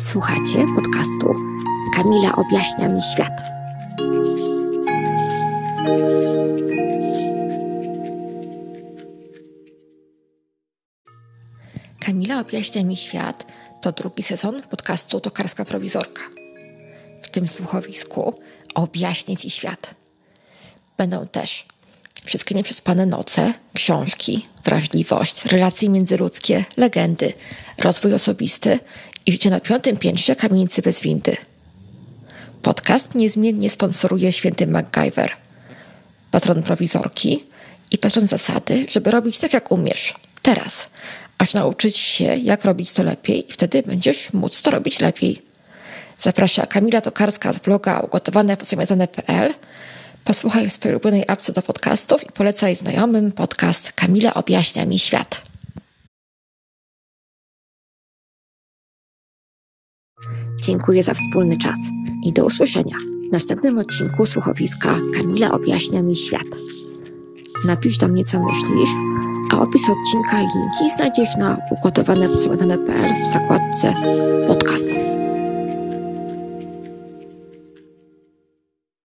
Słuchacie podcastu Kamila objaśnia mi świat. Kamila objaśnia mi świat to drugi sezon podcastu Tokarska Prowizorka. W tym słuchowisku objaśnię Ci świat. Będą też wszystkie nieprzespane noce, książki, wrażliwość, relacje międzyludzkie, legendy, rozwój osobisty i życie na piątym piętrze kamienicy bez windy. Podcast niezmiennie sponsoruje święty MacGyver, patron prowizorki i patron zasady, żeby robić tak jak umiesz, teraz, aż nauczyć się jak robić to lepiej i wtedy będziesz móc to robić lepiej. Zaprasza Kamila Tokarska z bloga ugotowane.pl Posłuchaj w swojej ulubionej apce do podcastów i polecaj znajomym podcast Kamila objaśnia mi świat. Dziękuję za wspólny czas i do usłyszenia w następnym odcinku słuchowiska Kamila objaśnia mi świat. Napisz do mnie, co myślisz, a opis odcinka i linki znajdziesz na ugotowane w zakładce podcast.